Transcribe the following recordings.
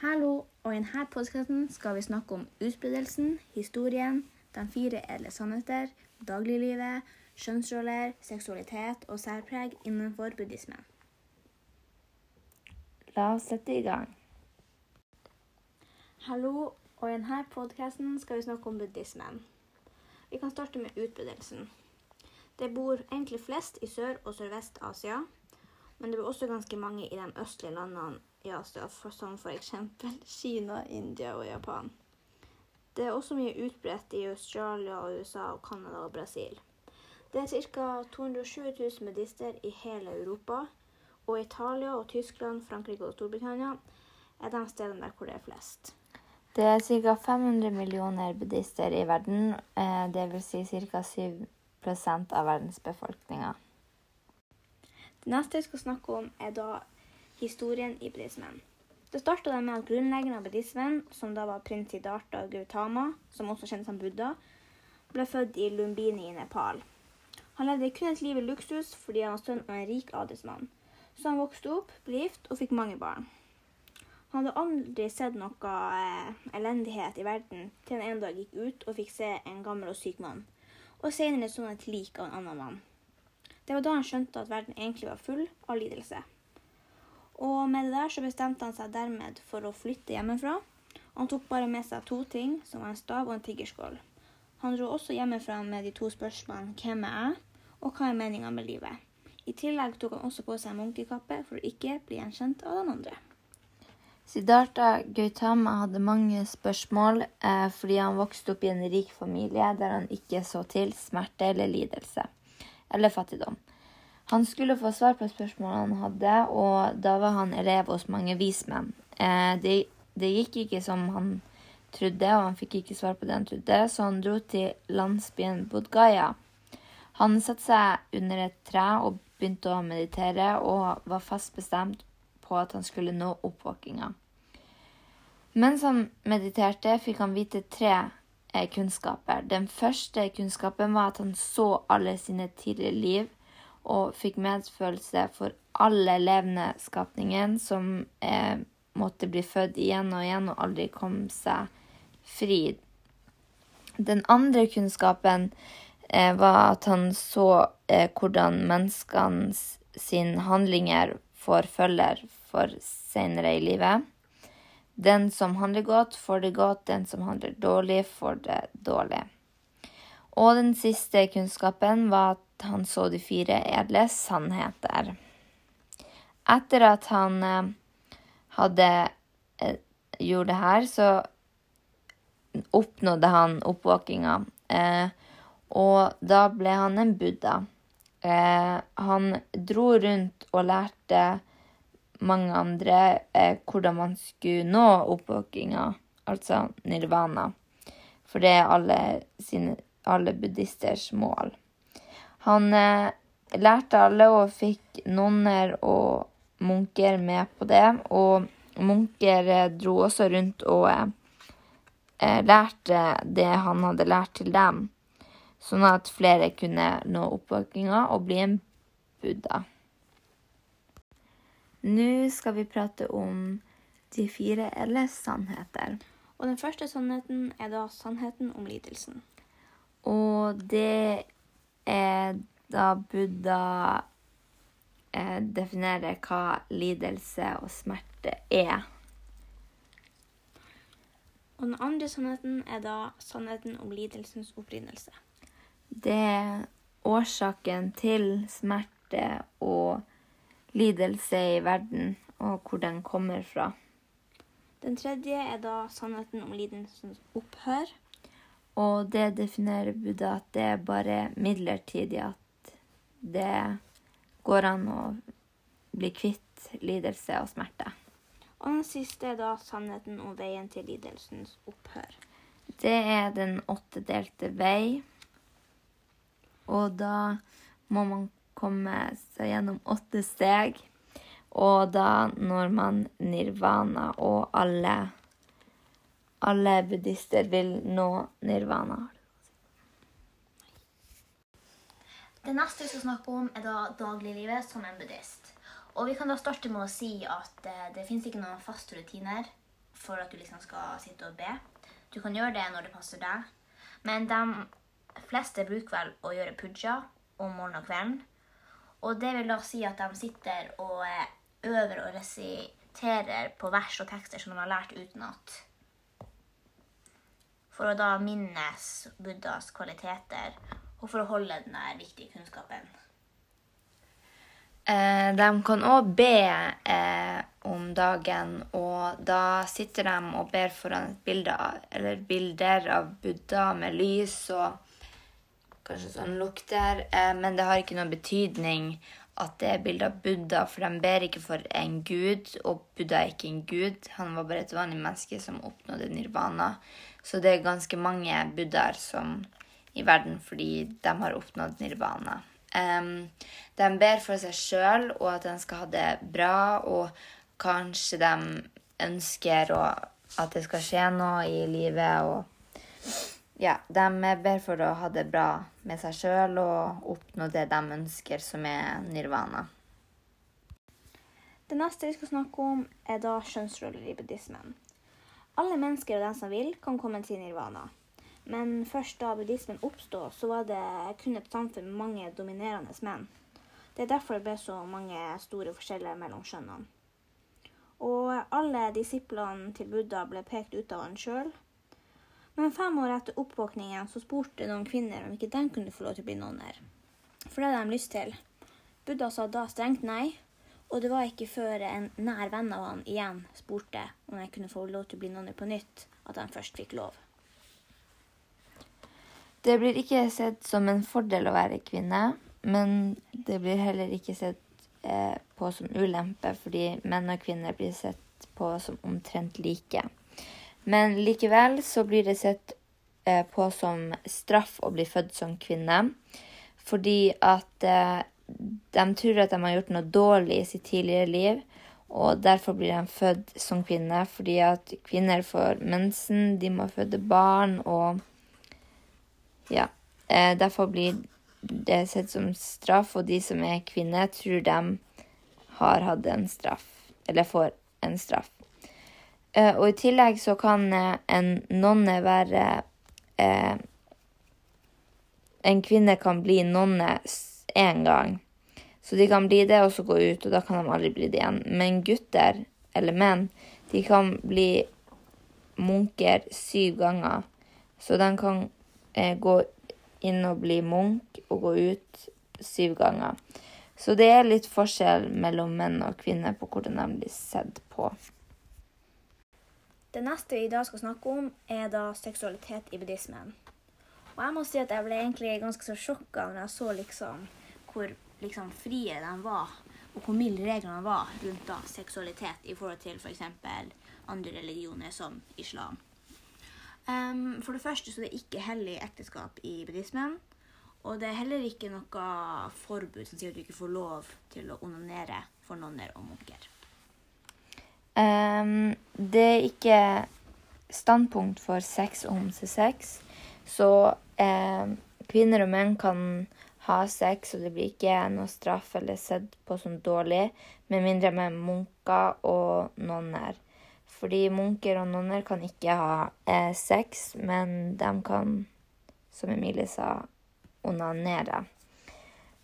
Hallo, og i denne podkasten skal vi snakke om utbredelsen, historien, de fire edle sannheter, dagliglivet, kjønnsroller, seksualitet og særpreg innenfor buddhismen. La oss sette i gang. Hallo, og i denne podkasten skal vi snakke om buddhismen. Vi kan starte med utbredelsen. Det bor egentlig flest i Sør- og Sørvest-Asia, men det bor også ganske mange i de østlige landene i Asia, for, som f.eks. Kina, India og Japan. Det er også mye utbredt i Australia, USA, og Canada og Brasil. Det er ca. 220 000 buddhister i hele Europa, og Italia og Tyskland, Frankrike og Storbritannia er de stedene der hvor det er flest. Det er ca. 500 millioner buddhister i verden, eh, dvs. Si ca. 7% av verdensbefolkninga. Det neste jeg skal snakke om, er da historien i buddhismen. Det starta med at grunnleggeren av buddhismen, som da var prins Siddhartha Gautama, som også kjent som Buddha, ble født i Lumbini i Nepal. Han levde kun et liv i luksus fordi han var sønn av en rik adelsmann. Så han vokste opp, ble gift og fikk mange barn. Han hadde aldri sett noe eh, elendighet i verden til han en dag gikk ut og fikk se en gammel og syk mann, og senere så han et lik av en annen mann. Det var da han skjønte at verden egentlig var full av lidelse. Og med det der så bestemte han seg dermed for å flytte hjemmefra. Han tok bare med seg to ting, som var en stav og en tiggerskål. Han dro også hjemmefra med de to spørsmålene 'Hvem er jeg?' og 'Hva er meninga med livet?' I tillegg tok han også på seg munkekappe for å ikke bli gjenkjent av den andre. Siddhartha Gautama hadde mange spørsmål eh, fordi han vokste opp i en rik familie der han ikke så til smerte eller lidelse eller fattigdom. Han skulle få svar på spørsmålene han hadde, og da var han elev hos mange vismenn. Eh, det, det gikk ikke som han trodde, og han fikk ikke svar på det han trodde, så han dro til landsbyen Budgaya. Han satte seg under et tre og begynte å meditere, og var fast bestemt på at han skulle nå oppvåkinga. Mens han mediterte, fikk han vite tre eh, kunnskaper. Den første kunnskapen var at han så alle sine tidligere liv og fikk medfølelse for alle levende skapninger som eh, måtte bli født igjen og igjen og aldri kom seg fri. Den andre kunnskapen eh, var at han så eh, hvordan menneskenes sine handlinger får følger for senere i livet. Den som handler godt, får det godt. Den som handler dårlig, får det dårlig. Og den siste kunnskapen var at han så de fire edle sannheter. Etter at han eh, hadde eh, gjort det her, så oppnådde han oppvåkinga. Eh, og da ble han en buddha. Han dro rundt og lærte mange andre hvordan man skulle nå oppvåkinga, altså nirvana. For det er alle, sine, alle buddhisters mål. Han eh, lærte alle og fikk nonner og munker med på det. Og munker eh, dro også rundt og eh, lærte det han hadde lært til dem, sånn at flere kunne nå oppvåkninga og bli en buddha. Nå skal vi prate om de fire edle sannheter. Og den første sannheten er da sannheten om lidelsen. Og det er da Buddha eh, definerer hva lidelse og smerte er. Og den andre sannheten er da sannheten om lidelsens opprinnelse. Det er årsaken til smerte og lidelse i verden, og hvor den kommer fra. Den tredje er da sannheten om lidelsens opphør. Og det definerer Buddha at det er bare midlertidig, at det går an å bli kvitt lidelse og smerte. Og den siste er da sannheten om veien til lidelsens opphør. Det er den åttedelte vei, og da må man komme seg gjennom åtte steg. Og da når man nirvana, og alle, alle buddhister vil nå nirvana. Det neste vi skal snakke om, er da dagliglivet som en buddhist. Og vi kan da starte med å si at eh, det fins ikke noen faste rutiner for at du liksom skal sitte og be. Du kan gjøre det når det passer deg. Men de fleste bruker vel å gjøre puja om morgenen og kvelden. Og det vil da si at de sitter og eh, øver og resiterer på vers og tekster som de har lært utenat. For å da minnes Buddhas kvaliteter, og for å holde den der viktige kunnskapen. Eh, de kan òg be eh, om dagen, og da sitter de og ber foran bilde av, bilder av Buddha med lys og kanskje sånn lukter, eh, men det har ikke noen betydning at det er bilde av Buddha, for de ber ikke for en gud, og Buddha er ikke en gud. Han var bare et vanlig menneske som oppnådde nirvana. Så det er ganske mange buddhaer i verden fordi de har oppnådd nirvana. Um, de ber for seg sjøl og at de skal ha det bra, og kanskje de ønsker å, at det skal skje noe i livet. og ja, De ber for å ha det bra med seg sjøl og oppnå det de ønsker, som er nirvana. Det neste vi skal snakke om, er da kjønnsroller i buddhismen. Alle mennesker og den som vil, kan komme til nirvana. Men først da buddhismen oppstod, så var det kun et samfunn med mange dominerende menn. Det er derfor det ble så mange store forskjeller mellom kjønnene. Og alle disiplene til Buddha ble pekt ut av han sjøl. Men fem år etter oppvåkningen så spurte noen kvinner om ikke de kunne få lov til å bli nonner. For det hadde de lyst til. Buddha sa da strengt nei, og det var ikke før en nær venn av han igjen spurte om jeg kunne få lov til å bli nonne på nytt, at han først fikk lov. Det blir ikke sett som en fordel å være kvinne, men det blir heller ikke sett eh, på som ulempe, fordi menn og kvinner blir sett på som omtrent like. Men likevel så blir det sett eh, på som straff å bli født som kvinne, fordi at eh, de tror at de har gjort noe dårlig i sitt tidligere liv, og derfor blir de født som kvinne, fordi at kvinner får mensen, de må føde barn, og ja. Eh, derfor blir det sett som straff, og de som er kvinner, tror de har hatt en straff, eller får en straff. Eh, og i tillegg så kan eh, en nonne være En kvinne kan bli nonne én gang. Så de kan bli det, og så gå ut, og da kan de aldri bli det igjen. Men gutter, eller menn, de kan bli munker syv ganger. Så de kan eh, gå inn og bli munk og gå ut syv ganger. Så det er litt forskjell mellom menn og kvinner på hvordan de blir sett på. Det neste vi i dag skal snakke om, er da seksualitet i buddhismen. Og jeg må si at jeg ble egentlig ganske så sjokka når jeg så liksom hvor liksom frie de var, og hvor milde reglene var rundt da seksualitet i forhold til f.eks. For andre religioner som islam. Um, for det første så er det ikke hellig ekteskap i buddhismen. Og det er heller ikke noe forbud som sier at du ikke får lov til å onanere for nonner og munker. Um, det er ikke standpunkt for sex og homsesex. Så um, kvinner og menn kan ha sex, og det blir ikke noe straff eller sett på som dårlig, med mindre med munker og nonner. Fordi munker og nonner kan ikke ha eh, sex, men de kan, som Emilie sa, onanere.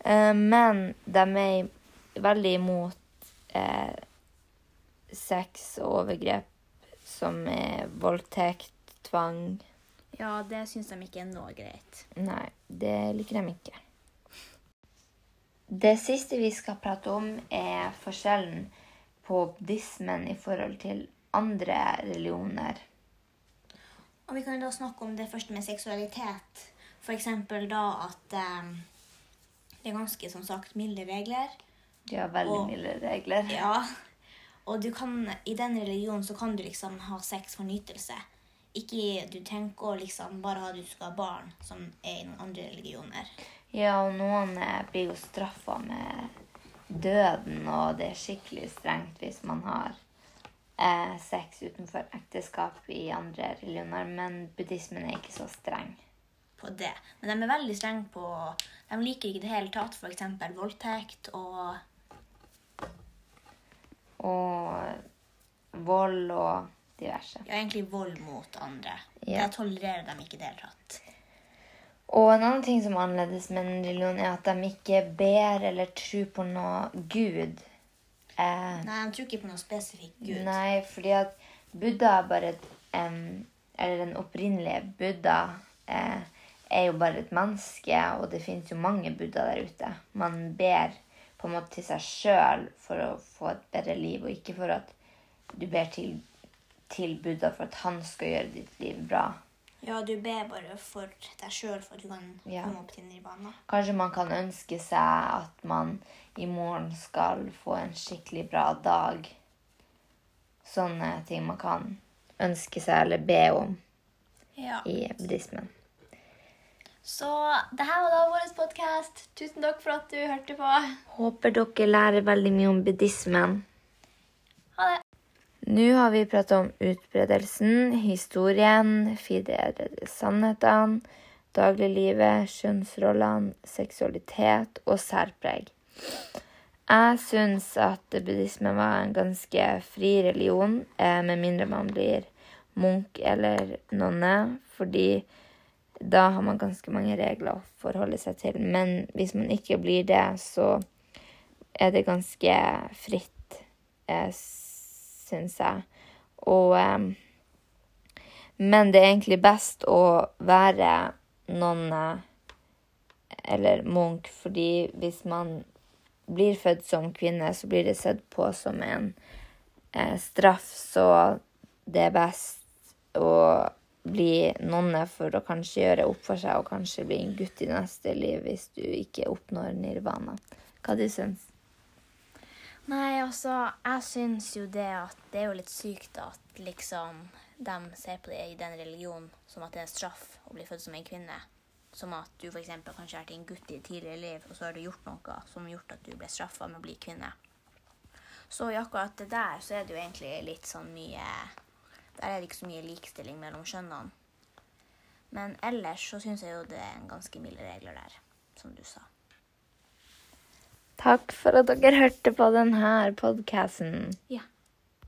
Eh, men de er veldig imot eh, sex og overgrep som er voldtekt, tvang. Ja, det syns de ikke er noe greit. Nei, det liker de ikke. Det siste vi skal prate om, er forskjellen på buddhismen i forhold til andre religioner. Og Vi kan da snakke om det første med seksualitet. F.eks. da at um, det er ganske som sagt milde regler. Ja, veldig og, milde regler. Ja, Og du kan, i den religionen så kan du liksom ha sex for nytelse. Ikke du tenker liksom bare at du skal ha barn, som er i noen andre religioner. Ja, og noen eh, blir jo straffa med døden, og det er skikkelig strengt hvis man har eh, sex utenfor ekteskap i andre religioner, men buddhismen er ikke så streng. På det. Men de er veldig strenge på De liker ikke det hele tatt f.eks. voldtekt og Og vold og diverse. Ja, egentlig vold mot andre. Ja. Det tolererer de ikke i det hele tatt. Og en annen ting som er annerledes med en religion, er at de ikke ber eller tror på noe gud. Eh, Nei, de tror ikke på noe spesifikk gud. Nei, fordi at Buddha er bare et um, Eller den opprinnelige Buddha eh, er jo bare et menneske, og det finnes jo mange Buddha der ute. Man ber på en måte til seg sjøl for å få et bedre liv, og ikke for at du ber til, til Buddha for at han skal gjøre ditt liv bra. Ja, du ber bare for deg sjøl for at du kan Ja. komme opp til nirvana. Kanskje man kan ønske seg at man i morgen skal få en skikkelig bra dag. Sånne ting man kan ønske seg eller be om Ja. i buddhismen. Så det her var da vår podkast. Tusen takk for at du hørte på. Håper dere lærer veldig mye om buddhismen. Nå har vi pratet om utbredelsen, historien, fire sannhetene, dagliglivet, kjønnsrollene, seksualitet og særpreg. Jeg syns at buddhismen var en ganske fri religion, eh, med mindre man blir munk eller nonne, fordi da har man ganske mange regler å forholde seg til. Men hvis man ikke blir det, så er det ganske fritt, eh, syns jeg. Og eh, Men det er egentlig best å være nonne eller munk, fordi hvis man blir født som kvinne, så blir det sett på som en eh, straff, så det er best å bli nonne for å kanskje gjøre opp for seg og kanskje bli en gutt i neste liv hvis du ikke oppnår nirvana. Hva du syns Nei, altså, jeg syns jo det at det er jo litt sykt at liksom de ser på det i den religionen som at det er straff å bli født som en kvinne. Som at du f.eks. kanskje har vært en gutt i et tidligere liv, og så har du gjort noe som har gjort at du ble straffa med å bli kvinne. Så i akkurat det der så er det jo egentlig litt sånn mye Der er det ikke så mye likestilling mellom kjønnene. Men ellers så syns jeg jo det er en ganske milde regler der, som du sa. Takk for at dere hørte på denne podkasten. Ja.